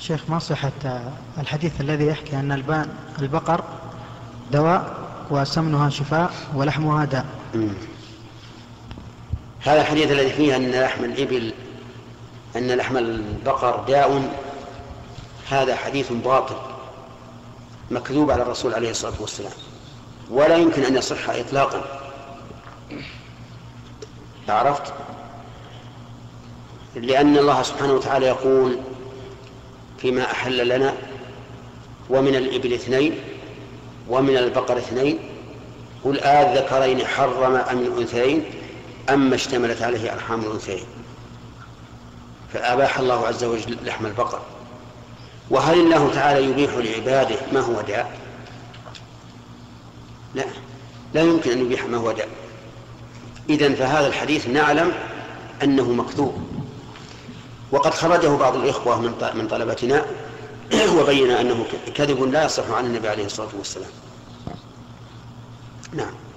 شيخ ما صحة الحديث الذي يحكي أن البان البقر دواء وسمنها شفاء ولحمها داء. هذا الحديث الذي فيه أن لحم الإبل أن لحم البقر داء هذا حديث باطل مكذوب على الرسول عليه الصلاة والسلام. ولا يمكن أن يصح إطلاقا. عرفت؟ لأن الله سبحانه وتعالى يقول فيما أحل لنا ومن الإبل اثنين ومن البقر اثنين قل آذكرين حرم أم الأنثيين أما اشتملت عليه أرحام الأنثيين. فأباح الله عز وجل لحم البقر. وهل الله تعالى يبيح لعباده ما هو داء؟ لا لا يمكن أن يبيح ما هو داء. إذن فهذا الحديث نعلم أنه مكذوب. وقد خرجه بعض الإخوة من طلبتنا. وبين أنه كذب لا يصح عن النبي عليه الصلاة والسلام. نعم.